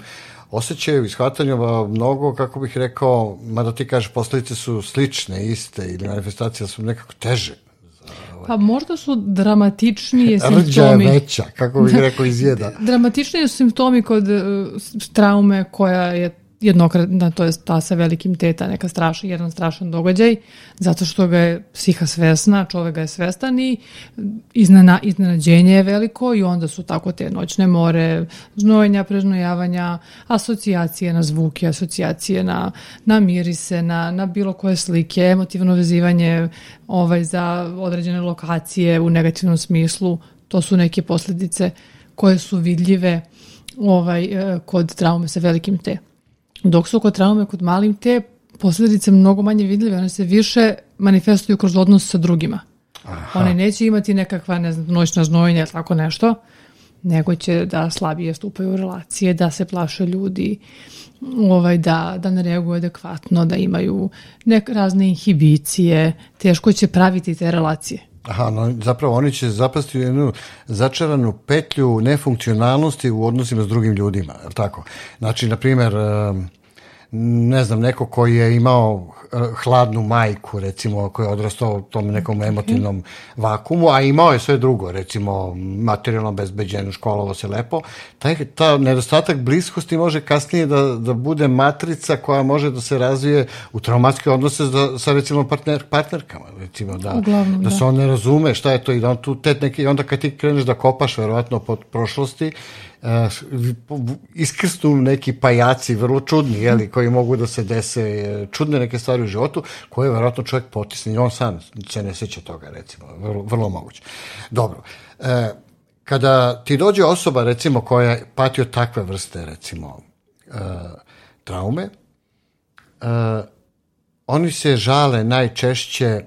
osjećaju i shvatanju mnogo, kako bih rekao, mada ti kažeš, posledice su slične, iste ili manifestacije su nekako teže. Ovaj. Pa možda su dramatičnije simptomi. Rđa je veća, kako bih rekao, izjeda. Dramatičnije su simptomi kod uh, traume koja je jednokratna, to je ta sa velikim teta, neka strašan, jedan strašan događaj, zato što ga je psiha svesna, čovek ga je svestan i iznena, iznenađenje je veliko i onda su tako te noćne more, znojenja, prežnojavanja, asocijacije na zvuke, asocijacije na, na mirise, na, na bilo koje slike, emotivno vezivanje ovaj, za određene lokacije u negativnom smislu, to su neke posledice koje su vidljive ovaj, eh, kod traume sa velikim te. Dok su kod traume kod malim te posledice mnogo manje vidljive, one se više manifestuju kroz odnos sa drugima. Aha. One neće imati nekakva, ne znam, noćna znojenja ili tako nešto, nego će da slabije stupaju u relacije, da se plaše ljudi, ovaj, da, da ne reaguju adekvatno, da imaju nek, razne inhibicije, teško će praviti te relacije. Aha, no, zapravo oni će zapasti u jednu začaranu petlju nefunkcionalnosti u odnosima s drugim ljudima, je tako? Znači, na primer, ne znam, neko koji je imao hladnu majku, recimo, koji je odrastao u tom nekom emotivnom vakumu, a imao je sve drugo, recimo, materijalno bezbeđen, školovo se lepo, taj, ta nedostatak bliskosti može kasnije da, da bude matrica koja može da se razvije u traumatske odnose sa, sa recimo, partner, partnerkama, recimo, da, Uglavnom, da, da. se on ne razume šta je to i da on tu, te neki, onda kad ti kreneš da kopaš, verovatno, pod prošlosti, iskrsnu neki pajaci vrlo čudni, jeli, koji mogu da se dese e, čudne neke stvari u životu, koje verovatno čovjek potisne i on sam se ne seća toga, recimo, vrlo, vrlo moguće. Dobro, e, kada ti dođe osoba, recimo, koja pati od takve vrste, recimo, e, traume, e, oni se žale najčešće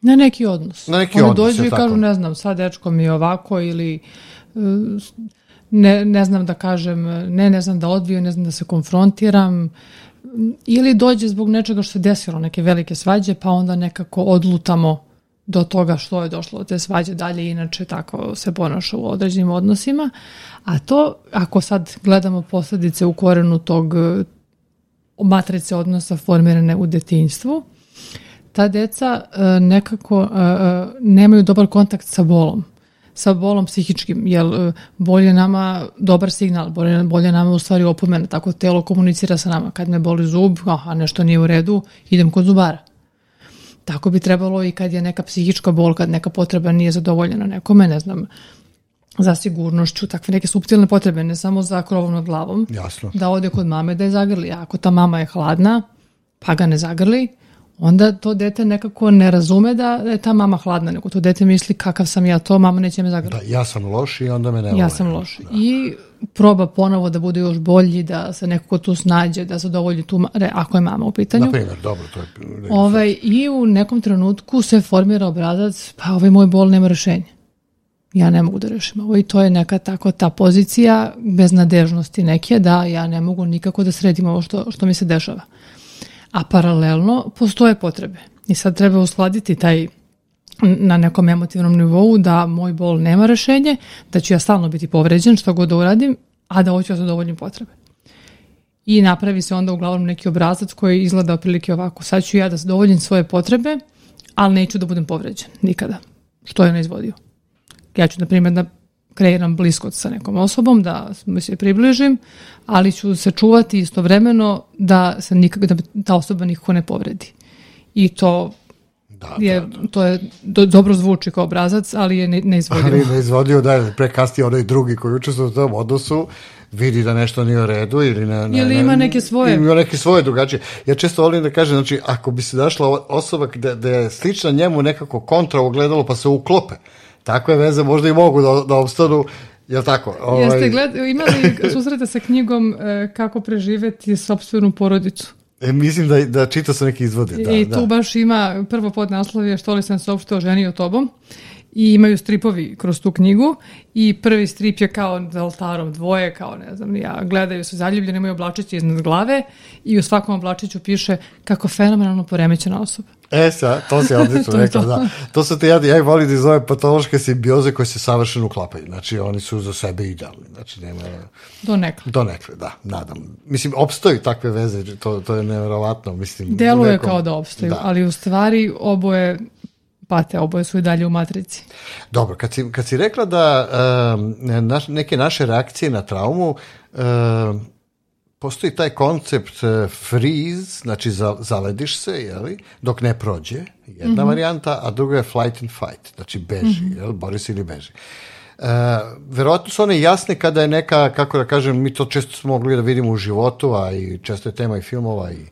Na neki odnos. Na neki Oni odnos, dođu i kažu, ne znam, sad dečko mi je ovako ili uh, ne, ne znam da kažem, ne, ne znam da odviju, ne znam da se konfrontiram, ili dođe zbog nečega što se desilo, neke velike svađe, pa onda nekako odlutamo do toga što je došlo od te svađe dalje, inače tako se ponaša u određenim odnosima. A to, ako sad gledamo posledice u korenu tog matrice odnosa formirane u detinjstvu, ta deca e, nekako e, e, nemaju dobar kontakt sa bolom sa bolom psihičkim, jer e, bolje nama dobar signal, bolje, bolje nama u stvari opomena, tako telo komunicira sa nama. Kad me boli zub, aha, nešto nije u redu, idem kod zubara. Tako bi trebalo i kad je neka psihička bol, kad neka potreba nije zadovoljena nekome, ne znam, za sigurnošću, takve neke subtilne potrebe, ne samo za krovom nad glavom. Jasno. Da ode kod mame da je zagrli. Ako ta mama je hladna, pa ga ne zagrli, onda to dete nekako ne razume da je ta mama hladna, nego to dete misli kakav sam ja to, mama neće me zagrati. Da, ja sam loš i onda me ne Ja sam loš. Da. I proba ponovo da bude još bolji, da se nekako tu snađe, da zadovolji tu, ako je mama u pitanju. Na primjer, dobro, to je... Ovaj, I u nekom trenutku se formira obrazac, pa ovaj moj bol nema rešenja. Ja ne mogu da rešim ovo i to je neka tako ta pozicija beznadežnosti neke da ja ne mogu nikako da sredim ovo što, što mi se dešava a paralelno postoje potrebe. I sad treba uskladiti taj na nekom emotivnom nivou da moj bol nema rešenje, da ću ja stalno biti povređen što god da uradim, a da hoću da zadovoljim potrebe. I napravi se onda uglavnom neki obrazac koji izgleda otprilike ovako. Sad ću ja da zadovoljim svoje potrebe, ali neću da budem povređen. Nikada. Što je neizvodio. Ja ću, na primjer, da kreiram bliskost sa nekom osobom, da mi se približim, ali ću se čuvati istovremeno da se nikak, da ta osoba nikako ne povredi. I to da, je, da, da. to je do, dobro zvuči kao obrazac, ali je ne, neizvodio. Ali neizvodio, da, prekasti onaj drugi koji učestvuje u tom odnosu, vidi da nešto nije u redu ili ne, ne, ili ima neke svoje ima neke svoje drugačije. Ja često volim da kažem, znači ako bi se našla osoba da, da je slična njemu nekako kontra ogledalo pa se uklope takve veze možda i mogu da, da obstanu Jel tako? Ovaj... Jeste gled, imali susrete sa knjigom e, Kako preživeti sobstvenu porodicu? E, mislim da, da čita sam neki izvode. Da, I tu da. baš ima, prvo podnaslov je što li sam se uopšte oženio tobom i imaju stripovi kroz tu knjigu i prvi strip je kao za oltarom dvoje, kao ne znam, ja, gledaju se zaljubljeni, imaju oblačiće iznad glave i u svakom oblačiću piše kako fenomenalno poremećena osoba. E, sa, to si odlično rekla, to. da. To su te, ja, ja ih volim da iz ove patološke simbioze koje se savršeno uklapaju. Znači, oni su za sebe idealni. Znači, nema... Do nekla. Do nekle, da, nadam. Mislim, opstoji takve veze, to, to je nevjerovatno, mislim. Deluje nekom- kao da opstaju, Da. ali u stvari oboje pate, oboje su i dalje u matrici. Dobro, kad si, kad si rekla da um, naš, neke naše reakcije na traumu, um, postoji taj koncept uh, freeze, znači za, zalediš se, jeli, dok ne prođe, jedna varijanta, a druga je flight and fight, znači beži, jel, bori se ili beži. Uh, verovatno su one jasne kada je neka, kako da kažem, mi to često smo mogli da vidimo u životu, a i često je tema i filmova i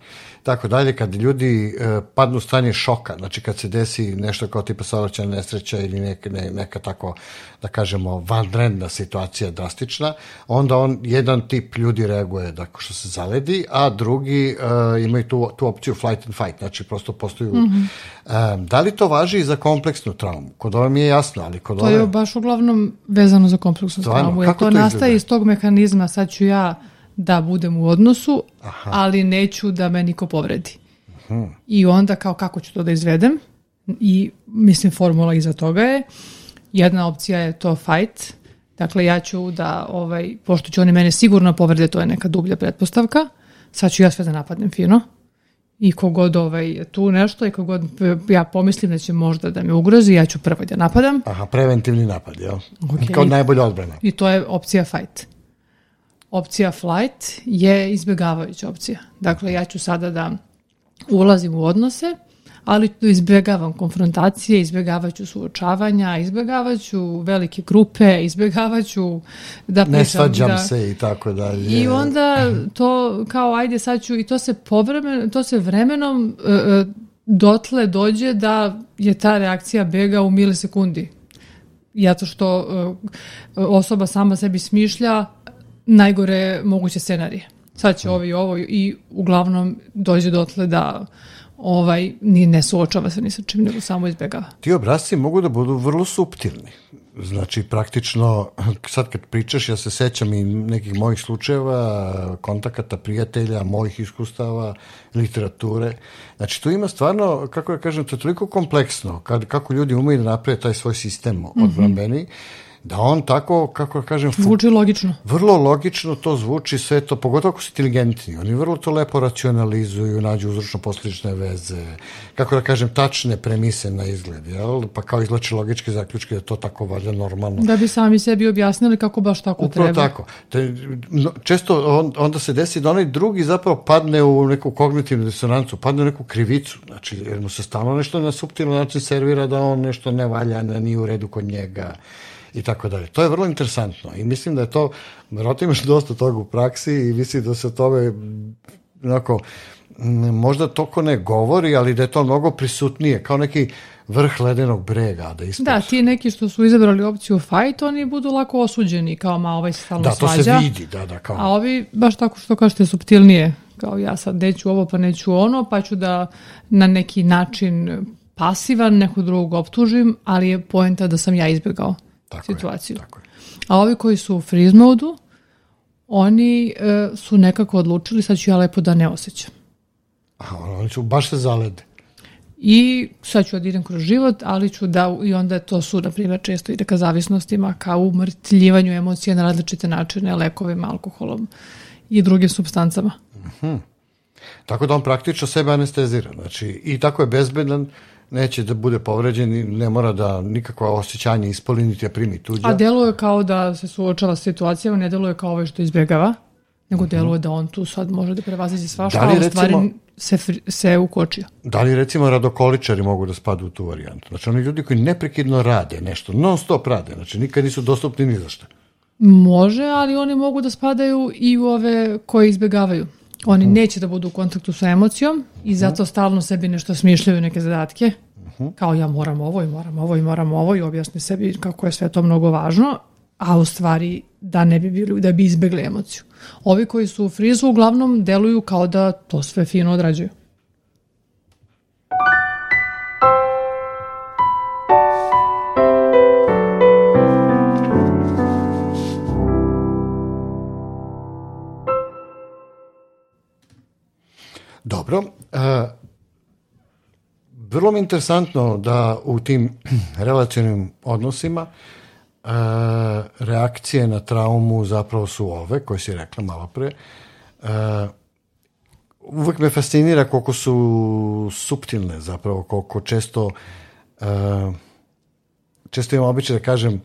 tako dalje, kad ljudi e, padnu u stanje šoka, znači kad se desi nešto kao tipa saobraćajna nesreća ili neka, ne, neka tako, da kažemo, vanredna situacija drastična, onda on, jedan tip ljudi reaguje tako što se zaledi, a drugi e, imaju tu, tu opciju flight and fight, znači prosto postoju... E, da li to važi i za kompleksnu traumu? Kod ove mi je jasno, ali kod To ove... je baš uglavnom vezano za kompleksnu Stvarno? traumu. Jer Kako to to nastaje iz tog mehanizma, sad ću ja da budem u odnosu, ali neću da me niko povredi. Mhm. I onda kao kako ću to da izvedem? I mislim formula iza toga je jedna opcija je to fight. Dakle, ja ću da, ovaj, pošto će oni mene sigurno povrede, to je neka dublja pretpostavka, sad ću ja sve da napadnem fino. I kogod ovaj, tu nešto i kogod ja pomislim da će možda da me ugrozi, ja ću prvo da napadam. Aha, preventivni napad, jel? Ok. Kao najbolja odbrana. I to je opcija fight. Opcija flight je izbjegavajuća opcija. Dakle, ja ću sada da ulazim u odnose, ali izbjegavam konfrontacije, izbjegavat ću suočavanja, izbjegavat ću velike grupe, izbjegavat ću da pričam. Ne svađam da, se i tako dalje. I onda to kao ajde sad ću i to se povremen, to se vremenom e, dotle dođe da je ta reakcija bega u milisekundi. Zato što e, osoba sama sebi smišlja najgore moguće scenarije. Sad će ovo i ovo i uglavnom dođe dotle da ovaj ni ne suočava se ni sa čim nego samo izbjegava. Ti obrazci mogu da budu vrlo suptilni. Znači, praktično, sad kad pričaš, ja se sećam i nekih mojih slučajeva, kontakata, prijatelja, mojih iskustava, literature. Znači, tu ima stvarno, kako da kažem, to je toliko kompleksno, kad, kako ljudi umeju da naprave taj svoj sistem odbrambeni, da on tako, kako kažem, Zvuči logično. vrlo logično to zvuči sve to, pogotovo ako su inteligentni. Oni vrlo to lepo racionalizuju, nađu uzročno-posljedične veze, kako da kažem, tačne premise na izgled, jel? Pa kao izlače logičke zaključke da to tako valjda normalno. Da bi sami sebi objasnili kako baš tako Upravo treba. tako. Te, no, često on, onda se desi da onaj drugi zapravo padne u neku kognitivnu disonancu, padne u neku krivicu, znači jer mu se stalno nešto na suptilan način servira da on nešto ne valja, da nije u redu kod njega i tako dalje. To je vrlo interesantno i mislim da je to, vjerojatno imaš dosta toga u praksi i mislim da se o tome onako, možda toko ne govori, ali da je to mnogo prisutnije, kao neki vrh ledenog brega da ispaš. Da, ti neki što su izabrali opciju fight, oni budu lako osuđeni, kao ma ovaj se stalno Da, to se svađa. vidi, da, da, kao. A ovi, baš tako što kažete, suptilnije, kao ja sad neću ovo pa neću ono, pa ću da na neki način pasivan nekog drugog optužim, ali je poenta da sam ja izbjegao Tako je, situaciju. tako je. A ovi koji su u freeze modu, oni e, su nekako odlučili, sad ću ja lepo da ne osjećam. Aha, oni su baš se zalede. I sad ću da idem kroz život, ali ću da, i onda to su, na primjer, često ide ka zavisnostima, ka umrtljivanju emocija na različite načine, lekovima, alkoholom i drugim substancama. Tako da on praktično sebe anestezira. Znači, i tako je bezbedan, neće da bude povređen, i ne mora da nikakva osjećanja ispoli, niti da primi tuđa. A deluje kao da se suočava s situacijama, ne deluje kao ovaj što izbjegava, nego deluje da on tu sad može da prevaziđe svašta, Da li, a u stvari se, se ukočio. Da li recimo radokoličari mogu da spadu u tu varijantu? Znači, oni ljudi koji neprekidno rade nešto, non stop rade, znači nikad nisu dostupni ni za šta. Može, ali oni mogu da spadaju i u ove koje izbjegavaju. Oni neće da budu u kontaktu sa emocijom i zato stalno sebi nešto smišljaju neke zadatke. Kao ja moram ovo i moram ovo i moram ovo i objasni sebi kako je sve to mnogo važno a u stvari da ne bi bili, da bi izbegli emociju. Ovi koji su u frizu uglavnom deluju kao da to sve fino odrađuju. Dobro. E, vrlo mi interesantno da u tim relacionim odnosima e, reakcije na traumu zapravo su ove, koje si rekla malo pre. E, uvek me fascinira koliko su suptilne zapravo, koliko često često imam običaj da kažem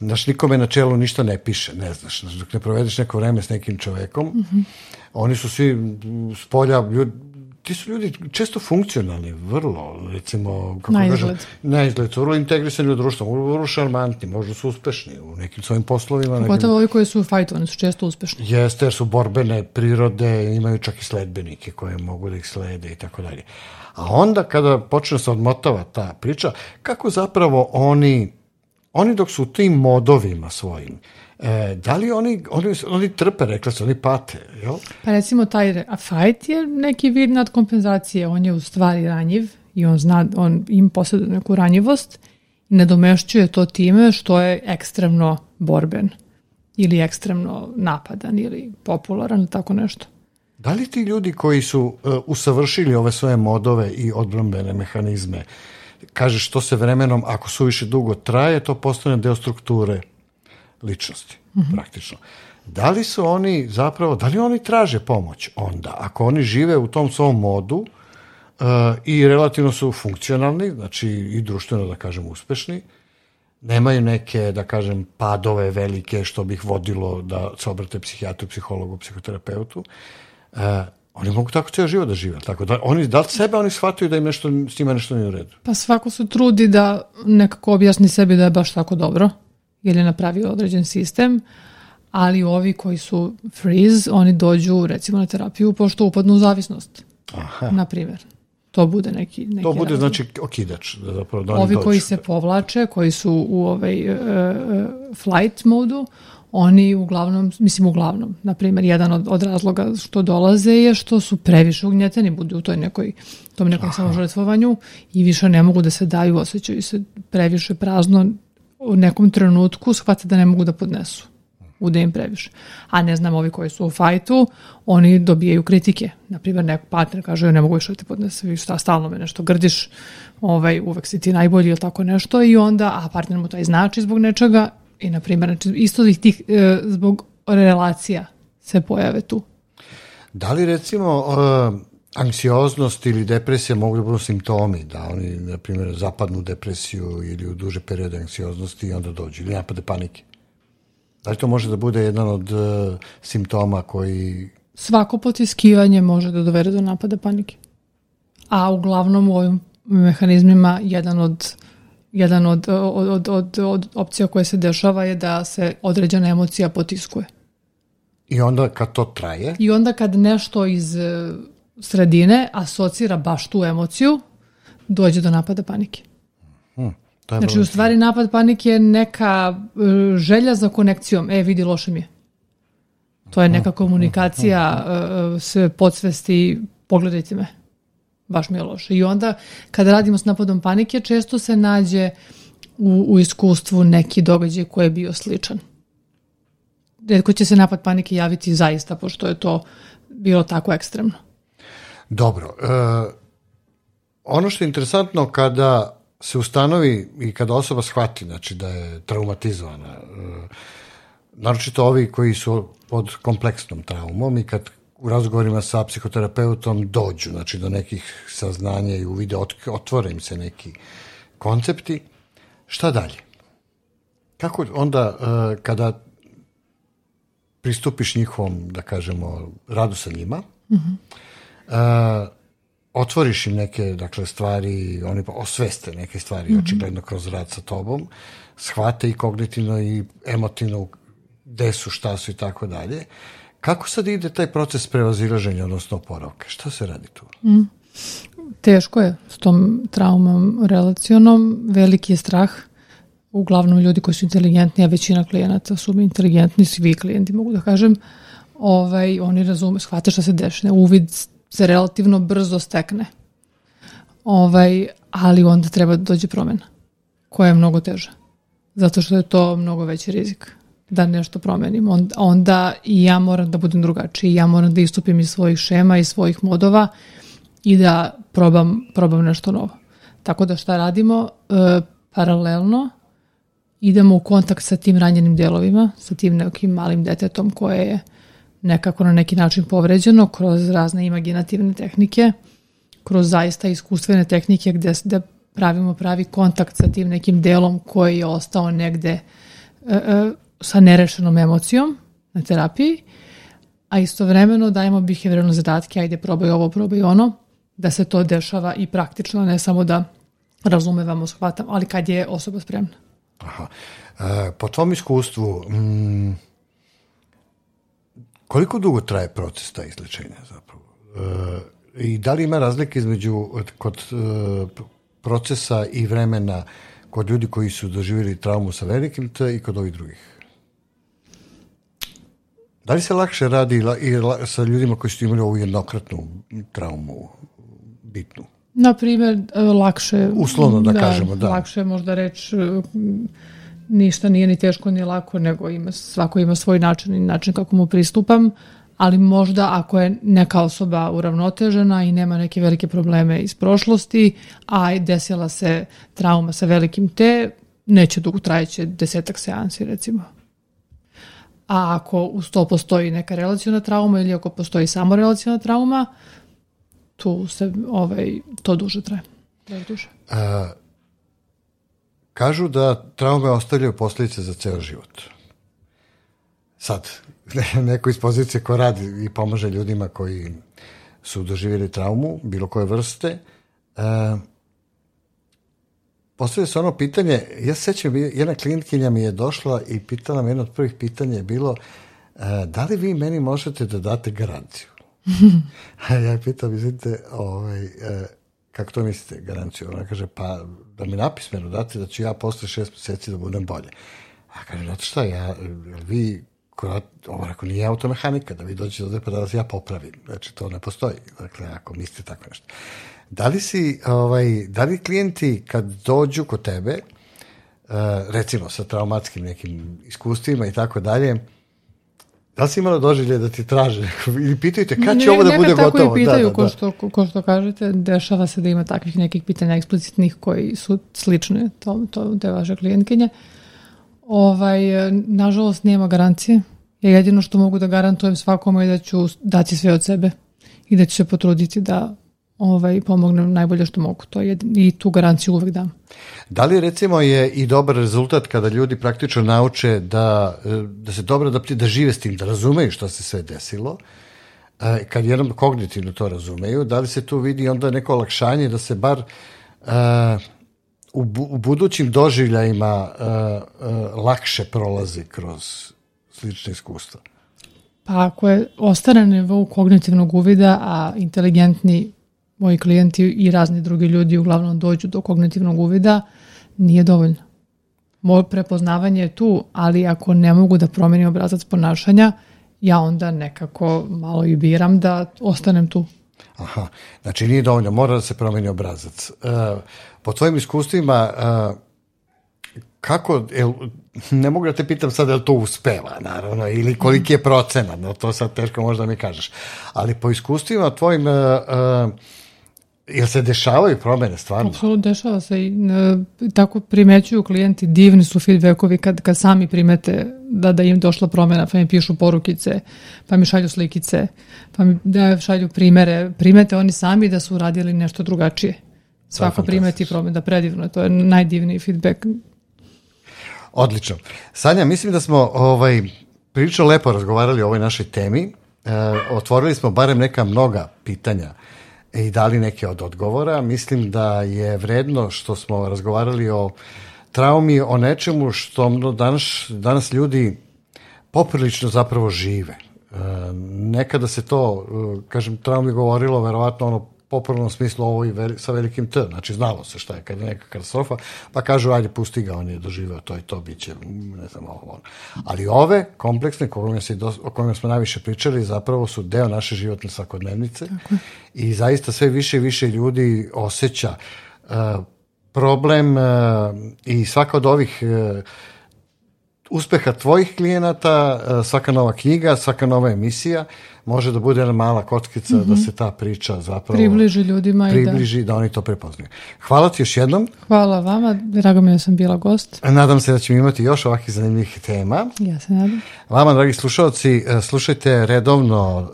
Znaš, nikome na čelu ništa ne piše, ne znaš dok ne provedeš neko vreme s nekim čovekom, mm -hmm. Oni su svi s polja, ljudi, ti su ljudi često funkcionalni, vrlo, recimo, kako na izgled. Kažem, na izgled, vrlo integrisani u društvu, vrlo šarmantni, možda su uspešni u nekim svojim poslovima. Pogotovo nekim... ovi koji su u fajtu, oni su često uspešni. Jeste, jer su borbene prirode, imaju čak i sledbenike koje mogu da ih slede i tako dalje. A onda kada počne se odmotava ta priča, kako zapravo oni oni dok su u tim modovima svojim, e, da li oni, oni, oni trpe, rekla se, oni pate, jel? Pa recimo taj fight je neki vid nadkompenzacije, on je u stvari ranjiv i on zna, on im posjeduje neku ranjivost i nadomešćuje to time što je ekstremno borben ili ekstremno napadan ili popularan ili tako nešto. Da li ti ljudi koji su uh, usavršili ove svoje modove i odbrambene mehanizme, kažeš to se vremenom, ako su više dugo traje, to postane deo strukture ličnosti, mm -hmm. praktično. Da li su oni zapravo, da li oni traže pomoć onda? Ako oni žive u tom svom modu uh, i relativno su funkcionalni, znači i društveno, da kažem, uspešni, nemaju neke, da kažem, padove velike što bih vodilo da se obrate psihijatru, psihologu, psihoterapeutu, uh, Oni mogu tako ceo život da žive. Tako da, oni, da li sebe oni shvataju da im nešto, s njima nešto nije u redu? Pa svako se trudi da nekako objasni sebi da je baš tako dobro, jer je napravio određen sistem, ali ovi koji su freeze, oni dođu recimo na terapiju pošto upadnu u zavisnost. Aha. Na primjer. To bude neki, neki To bude razlog. znači okidač. Da zapravo da oni Ovi dođu. koji se povlače, koji su u ovaj uh, flight modu, oni uglavnom, mislim uglavnom, na primjer, jedan od, od razloga što dolaze je što su previše ugnjeteni, budu u toj nekoj, tom nekom samožrtvovanju i više ne mogu da se daju, osjećaju se previše prazno u nekom trenutku, shvate da ne mogu da podnesu bude im previše. A ne znam, ovi koji su u fajtu, oni dobijaju kritike. Naprimjer, neko partner kaže, ja ne mogu više da te podnese, šta, stalno me nešto grdiš, ovaj, uvek si ti najbolji ili tako nešto i onda, a partner mu taj znači zbog nečega I, na primjer, znači, isto ih tih, e, zbog relacija se pojave tu. Da li, recimo, uh, anksioznost ili depresija mogu da budu simptomi, da oni, na primjer, zapadnu u depresiju ili u duže periode anksioznosti i onda dođu, ili napade panike? Da li to može da bude jedan od uh, simptoma koji... Svako potiskivanje može da dovede do napada panike. A uglavnom u ovim mehanizmima jedan od jedan od, od, od, od, od opcija koje se dešava je da se određena emocija potiskuje. I onda kad to traje? I onda kad nešto iz sredine asocira baš tu emociju, dođe do napada panike. Hmm, to je znači, u stvari napad panike je neka e, želja za konekcijom. E, vidi, loše mi je. To je neka komunikacija sve podsvesti, pogledajte me baš mi je loše. I onda kada radimo s napadom panike, često se nađe u, u iskustvu neki događaj koji je bio sličan. Redko će se napad panike javiti zaista, pošto je to bilo tako ekstremno. Dobro. E, ono što je interesantno kada se ustanovi i kada osoba shvati znači, da je traumatizovana, e, naročito ovi koji su pod kompleksnom traumom i kad u razgovorima sa psihoterapeutom dođu znači, do nekih saznanja i uvide, otvore im se neki koncepti. Šta dalje? Kako onda uh, kada pristupiš njihovom, da kažemo, radu sa njima, mm -hmm. Uh, otvoriš im neke dakle, stvari, oni osveste neke stvari, mm -hmm. očigledno kroz rad sa tobom, shvate i kognitivno i emotivno gde su, šta su i tako dalje. Kako sad ide taj proces prevazilaženja, odnosno oporavka? Šta se radi tu? Mm. Teško je s tom traumom relacionom, veliki je strah. uglavnom ljudi koji su inteligentni, a većina klijenata su mi inteligentni, svi klijenti mogu da kažem, ovaj, oni razume, shvate šta se dešne, uvid se relativno brzo stekne. Ovaj, ali onda treba da dođe promena, koja je mnogo teža. Zato što je to mnogo veći rizik da nešto promenim. Onda, onda i ja moram da budem drugačiji, ja moram da istupim iz svojih šema i svojih modova i da probam, probam nešto novo. Tako da šta radimo? E, paralelno idemo u kontakt sa tim ranjenim delovima, sa tim nekim malim detetom koje je nekako na neki način povređeno kroz razne imaginativne tehnike, kroz zaista iskustvene tehnike gde, gde pravimo pravi kontakt sa tim nekim delom koji je ostao negde e, e, sa nerešenom emocijom na terapiji, a istovremeno dajemo behavioralne zadatke, ajde probaj ovo, probaj ono, da se to dešava i praktično, ne samo da razumevamo, shvatam, ali kad je osoba spremna. Aha. E, po tvom iskustvu, mm, koliko dugo traje proces ta izlečenja zapravo? E, I da li ima razlike između kod e, procesa i vremena kod ljudi koji su doživjeli traumu sa velikim T i kod ovih drugih? Da li se lakše radi i sa ljudima koji su imali ovu jednokratnu traumu bitnu? Na primjer, e, lakše... Uslovno da, da kažemo, da. Lakše možda reći e, ništa nije ni teško ni lako, nego ima, svako ima svoj način i način kako mu pristupam, ali možda ako je neka osoba uravnotežena i nema neke velike probleme iz prošlosti, a desila se trauma sa velikim T, neće dugo trajeće desetak seansi recimo. A ako uz to postoji neka relacijona trauma ili ako postoji samo relacijona trauma, tu se ovaj, to duže traje. Da duže. A, kažu da traume ostavljaju posljedice za ceo život. Sad, neko iz pozicije ko radi i pomaže ljudima koji su doživjeli traumu, bilo koje vrste, a, postavlja se ono pitanje, ja se sećam, jedna klinikinja mi je došla i pitala me, jedno od prvih pitanja je bilo, da li vi meni možete da date garanciju? ja je pitam, izvinite, ovaj, e, kako to mislite, garanciju? Ona kaže, pa da mi napismeno date da ću ja posle šest meseci da budem bolje. A kaže, znate šta, ja, vi, ovo rekao, nije automehanika, da vi dođete ovde pa da vas ja popravim. Znači, to ne postoji. Dakle, ako mislite tako nešto. Da li si, ovaj, da li klijenti kad dođu kod tebe, uh, recimo sa traumatskim nekim iskustvima i tako dalje, Da li si imala doživlje da ti traže ili pitaju te kad će ne, ovo da bude gotovo? Ne, tako i pitaju, da, da, ko, da. Što, ko što kažete, dešava se da ima takvih nekih pitanja eksplicitnih koji su slične to, to, te vaše klijentkinje. Ovaj, nažalost, nema garancije. Ja jedino što mogu da garantujem svakome je da ću dati sve od sebe i da ću se potruditi da ovaj, pomognem najbolje što mogu. To je, I tu garanciju uvek dam. Da li recimo je i dobar rezultat kada ljudi praktično nauče da, da se dobro adaptiraju, da žive s tim, da razumeju što se sve desilo, e, kad jednom kognitivno to razumeju, da li se tu vidi onda neko olakšanje da se bar uh, u, bu, u budućim doživljajima uh, uh, lakše prolazi kroz slične iskustva? Pa ako je ostane nivou kognitivnog uvida, a inteligentni moji klijenti i razni drugi ljudi uglavnom dođu do kognitivnog uvida, nije dovoljno. Moje prepoznavanje je tu, ali ako ne mogu da promenim obrazac ponašanja, ja onda nekako malo i biram da ostanem tu. Aha, znači nije dovoljno, mora da se promeni obrazac. Uh, po tvojim iskustvima, uh, kako, el, ne mogu da te pitam sad da li to uspeva, naravno, ili koliki je procenat, no to sad teško možda mi kažeš, ali po iskustvima tvojim uh, uh, Jel se dešavaju promene stvarno? Apsolutno dešava se i ne, tako primećuju klijenti, divni su feedbackovi kad, kad sami primete da, da im došla promena, pa mi pišu porukice, pa mi šalju slikice, pa mi da šalju primere. Primete oni sami da su radili nešto drugačije. Svako primeti promene, da predivno, to je najdivniji feedback. Odlično. Sanja, mislim da smo ovaj, prilično lepo razgovarali o ovoj našoj temi. E, otvorili smo barem neka mnoga pitanja i dali neke od odgovora. Mislim da je vredno što smo razgovarali o traumi, o nečemu što danas, danas ljudi poprilično zapravo žive. E, nekada se to, e, kažem, traumi govorilo verovatno ono popularnom smislu ovo i veli, sa velikim T, znači znalo se šta je kad je neka katastrofa, pa kažu ajde pusti ga, on je doživeo to i to, bit će, ne znam, ovo, ono. Ali ove kompleksne kojima se, o kojima smo najviše pričali zapravo su deo naše životne svakodnevnice Tako. i zaista sve više i više ljudi osjeća uh, problem uh, i svaka od ovih uh, uspeha tvojih klijenata, svaka nova knjiga, svaka nova emisija može da bude jedna mala kockica mm -hmm. da mhm. se ta priča zapravo približi ljudima približi i da. da oni to prepoznaju. Hvala ti još jednom. Hvala vama, drago mi je da sam bila gost. Nadam se da ćemo imati još ovakvih zanimljivih tema. Ja se nadam. Vama, dragi slušalci, e, slušajte redovno uh,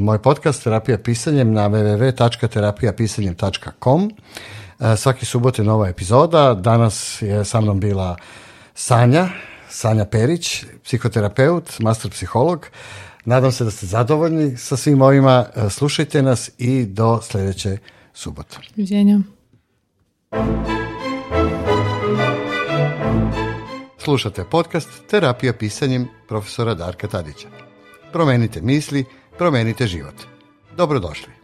moj podcast Terapija pisanjem na www.terapijapisanjem.com. Uh, e, svaki subot je nova epizoda. Danas je sa mnom bila Sanja, Sanja Perić, psihoterapeut, master psiholog. Nadam se da ste zadovoljni sa svim ovima. E, slušajte nas i do sledeće subote. Uviđenja. Slušate podcast Terapija pisanjem profesora Darka Tadića. Promenite misli, promenite život. Dobrodošli.